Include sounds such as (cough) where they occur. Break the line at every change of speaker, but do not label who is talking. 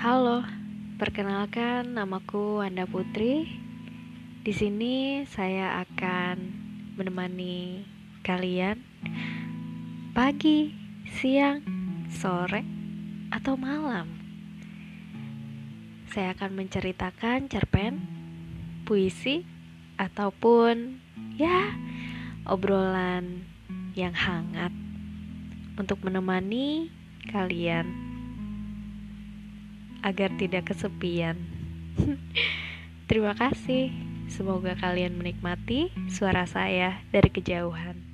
Halo, perkenalkan namaku Wanda Putri. Di sini saya akan menemani kalian pagi, siang, sore, atau malam. Saya akan menceritakan cerpen, puisi, ataupun ya obrolan yang hangat untuk menemani kalian agar tidak kesepian. (laughs) Terima kasih. Semoga kalian menikmati suara saya dari kejauhan.